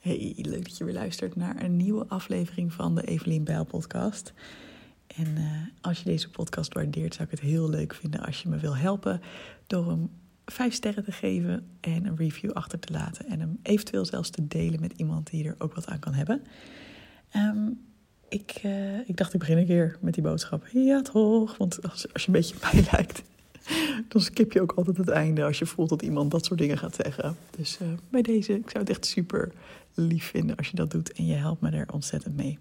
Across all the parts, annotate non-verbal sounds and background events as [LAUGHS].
Hey, leuk dat je weer luistert naar een nieuwe aflevering van de Evelien Bijl podcast. En uh, als je deze podcast waardeert, zou ik het heel leuk vinden als je me wil helpen door hem vijf sterren te geven en een review achter te laten. En hem eventueel zelfs te delen met iemand die er ook wat aan kan hebben. Um, ik, uh, ik dacht, ik begin een keer met die boodschap. Ja, toch? Want als, als je een beetje [LAUGHS] bij lijkt, [LAUGHS] dan skip je ook altijd het einde als je voelt dat iemand dat soort dingen gaat zeggen. Dus uh, bij deze, ik zou het echt super lief vinden als je dat doet en je helpt me er ontzettend mee.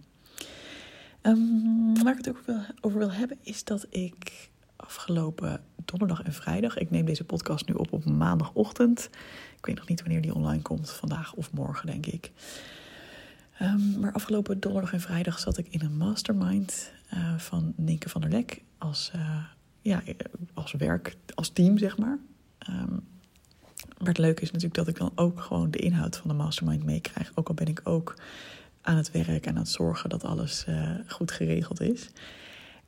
Um, waar ik het ook over wil hebben is dat ik afgelopen donderdag en vrijdag, ik neem deze podcast nu op op maandagochtend. Ik weet nog niet wanneer die online komt, vandaag of morgen denk ik. Um, maar afgelopen donderdag en vrijdag zat ik in een mastermind uh, van Nienke van der Lek als, uh, ja, als werk, als team zeg maar. Um, maar het leuke is natuurlijk dat ik dan ook gewoon de inhoud van de mastermind meekrijg. Ook al ben ik ook aan het werk en aan het zorgen dat alles uh, goed geregeld is.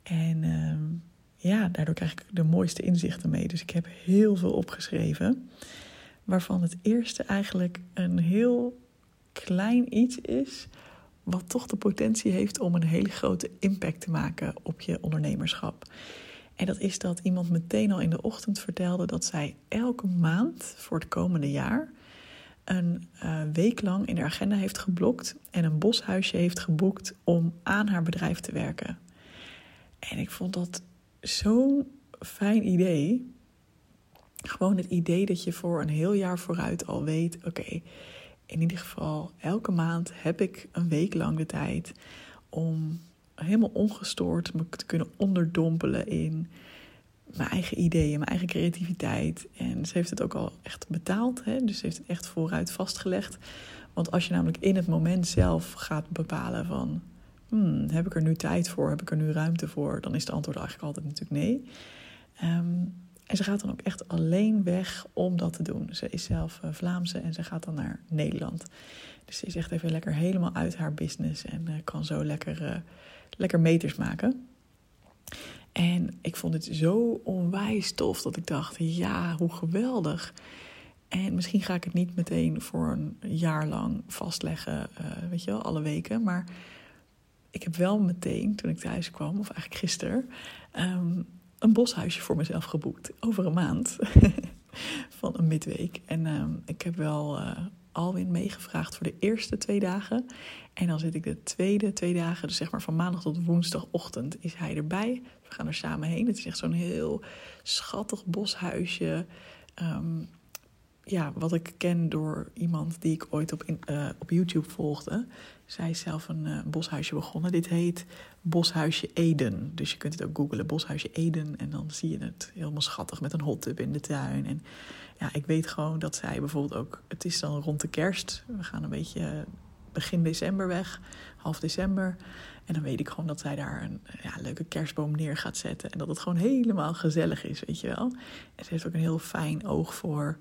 En uh, ja, daardoor krijg ik de mooiste inzichten mee. Dus ik heb heel veel opgeschreven. Waarvan het eerste eigenlijk een heel klein iets is. Wat toch de potentie heeft om een hele grote impact te maken op je ondernemerschap. En dat is dat iemand meteen al in de ochtend vertelde dat zij elke maand voor het komende jaar een uh, week lang in de agenda heeft geblokt en een boshuisje heeft geboekt om aan haar bedrijf te werken. En ik vond dat zo'n fijn idee. Gewoon het idee dat je voor een heel jaar vooruit al weet: oké, in ieder geval elke maand heb ik een week lang de tijd om helemaal ongestoord me te kunnen onderdompelen in mijn eigen ideeën, mijn eigen creativiteit. En ze heeft het ook al echt betaald, hè? dus ze heeft het echt vooruit vastgelegd. Want als je namelijk in het moment zelf gaat bepalen van... Hmm, heb ik er nu tijd voor, heb ik er nu ruimte voor... dan is de antwoord eigenlijk altijd natuurlijk nee. Um, en ze gaat dan ook echt alleen weg om dat te doen. Ze is zelf uh, Vlaamse en ze gaat dan naar Nederland. Dus ze is echt even lekker helemaal uit haar business... en uh, kan zo lekker... Lekker meters maken. En ik vond het zo onwijs tof dat ik dacht: ja, hoe geweldig. En misschien ga ik het niet meteen voor een jaar lang vastleggen, uh, weet je wel, alle weken. Maar ik heb wel meteen, toen ik thuis kwam, of eigenlijk gisteren, um, een boshuisje voor mezelf geboekt. Over een maand. [LAUGHS] van een midweek. En um, ik heb wel uh, Alwin meegevraagd voor de eerste twee dagen. En dan zit ik de tweede twee dagen, dus zeg maar van maandag tot woensdagochtend, is hij erbij. We gaan er samen heen. Het is echt zo'n heel schattig boshuisje. Um, ja, wat ik ken door iemand die ik ooit op, uh, op YouTube volgde. Zij is zelf een uh, boshuisje begonnen. Dit heet Boshuisje Eden. Dus je kunt het ook googlen, Boshuisje Eden. En dan zie je het helemaal schattig met een hot tub in de tuin. En ja, ik weet gewoon dat zij bijvoorbeeld ook... Het is dan rond de kerst. We gaan een beetje begin december weg, half december. En dan weet ik gewoon dat zij daar een ja, leuke kerstboom neer gaat zetten. En dat het gewoon helemaal gezellig is, weet je wel. En ze heeft ook een heel fijn oog voor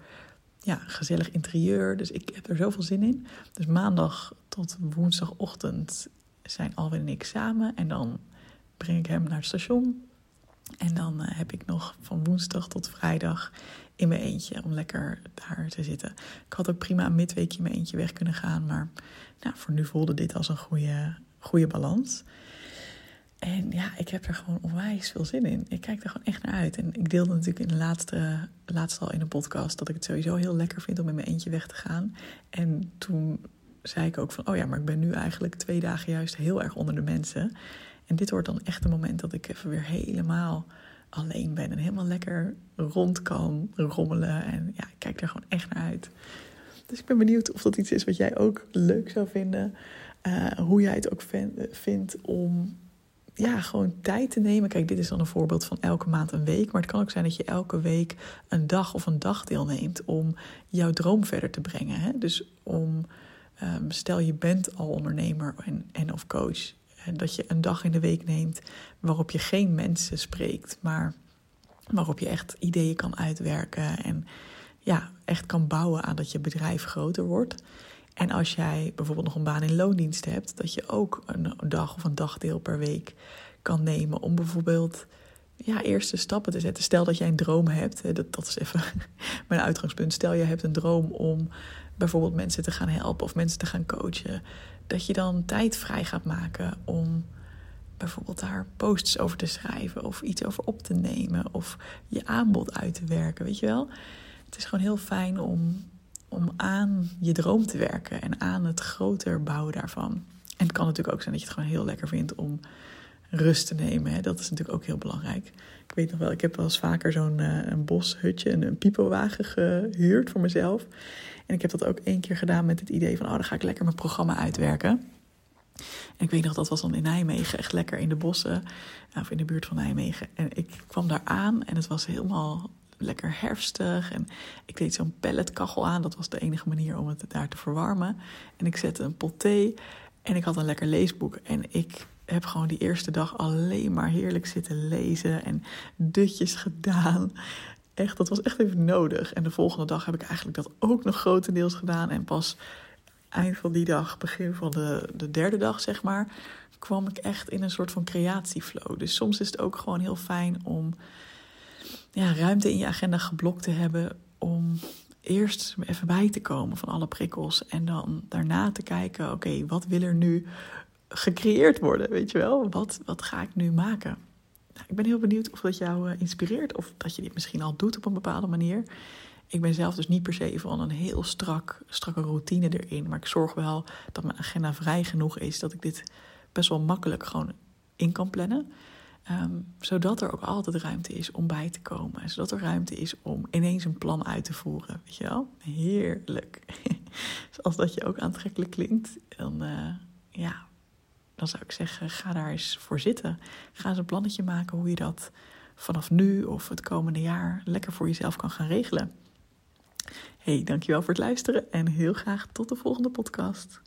ja, gezellig interieur. Dus ik heb er zoveel zin in. Dus maandag tot woensdagochtend zijn Alwin en ik samen. En dan breng ik hem naar het station. En dan uh, heb ik nog van woensdag tot vrijdag in mijn eentje om lekker daar te zitten. Ik had ook prima een midweekje in mijn eentje weg kunnen gaan. Maar nou, voor nu voelde dit als een goede, goede balans. En ja, ik heb er gewoon onwijs veel zin in. Ik kijk er gewoon echt naar uit. En ik deelde natuurlijk in de laatste, laatste al in een podcast dat ik het sowieso heel lekker vind om in mijn eentje weg te gaan. En toen zei ik ook van, oh ja, maar ik ben nu eigenlijk twee dagen juist heel erg onder de mensen. En dit wordt dan echt een moment dat ik even weer helemaal alleen ben en helemaal lekker rond kan rommelen. En ja, ik kijk er gewoon echt naar uit. Dus ik ben benieuwd of dat iets is wat jij ook leuk zou vinden. Uh, hoe jij het ook vindt om ja, gewoon tijd te nemen. Kijk, dit is dan een voorbeeld van elke maand een week. Maar het kan ook zijn dat je elke week een dag of een dag deelneemt om jouw droom verder te brengen. Hè? Dus om, um, stel je bent al ondernemer en, en of coach. Dat je een dag in de week neemt waarop je geen mensen spreekt, maar waarop je echt ideeën kan uitwerken en ja, echt kan bouwen aan dat je bedrijf groter wordt. En als jij bijvoorbeeld nog een baan in loondienst hebt, dat je ook een dag of een dagdeel per week kan nemen om bijvoorbeeld ja, eerste stappen te zetten. Stel dat jij een droom hebt, dat, dat is even [LAUGHS] mijn uitgangspunt. Stel je hebt een droom om bijvoorbeeld mensen te gaan helpen of mensen te gaan coachen, dat je dan tijd vrij gaat maken om bijvoorbeeld daar posts over te schrijven of iets over op te nemen of je aanbod uit te werken, weet je wel? Het is gewoon heel fijn om, om aan je droom te werken en aan het groter bouwen daarvan. En het kan natuurlijk ook zijn dat je het gewoon heel lekker vindt om rust te nemen. Hè? Dat is natuurlijk ook heel belangrijk. Ik weet nog wel, ik heb wel eens vaker zo'n een boshutje, een, een pipowagen gehuurd voor mezelf. En ik heb dat ook één keer gedaan met het idee van, oh, dan ga ik lekker mijn programma uitwerken. En ik weet nog, dat was dan in Nijmegen, echt lekker in de bossen, of in de buurt van Nijmegen. En ik kwam daar aan en het was helemaal lekker herfstig. En ik deed zo'n pelletkachel aan, dat was de enige manier om het daar te verwarmen. En ik zette een pot thee en ik had een lekker leesboek. En ik heb gewoon die eerste dag alleen maar heerlijk zitten lezen en dutjes gedaan. Echt, dat was echt even nodig. En de volgende dag heb ik eigenlijk dat ook nog grotendeels gedaan. En pas eind van die dag, begin van de, de derde dag, zeg maar, kwam ik echt in een soort van creatieflow. Dus soms is het ook gewoon heel fijn om ja, ruimte in je agenda geblokt te hebben om eerst even bij te komen van alle prikkels en dan daarna te kijken, oké, wat wil er nu gecreëerd worden, weet je wel? Wat, wat ga ik nu maken? Nou, ik ben heel benieuwd of dat jou uh, inspireert of dat je dit misschien al doet op een bepaalde manier. Ik ben zelf dus niet per se van een heel strak, strakke routine erin, maar ik zorg wel dat mijn agenda vrij genoeg is dat ik dit best wel makkelijk gewoon in kan plannen. Um, zodat er ook altijd ruimte is om bij te komen. Zodat er ruimte is om ineens een plan uit te voeren. Weet je wel? Heerlijk. [LAUGHS] dus als dat je ook aantrekkelijk klinkt, dan, uh, ja, dan zou ik zeggen, ga daar eens voor zitten. Ga eens een plannetje maken hoe je dat vanaf nu of het komende jaar lekker voor jezelf kan gaan regelen. Hey, dankjewel voor het luisteren en heel graag tot de volgende podcast.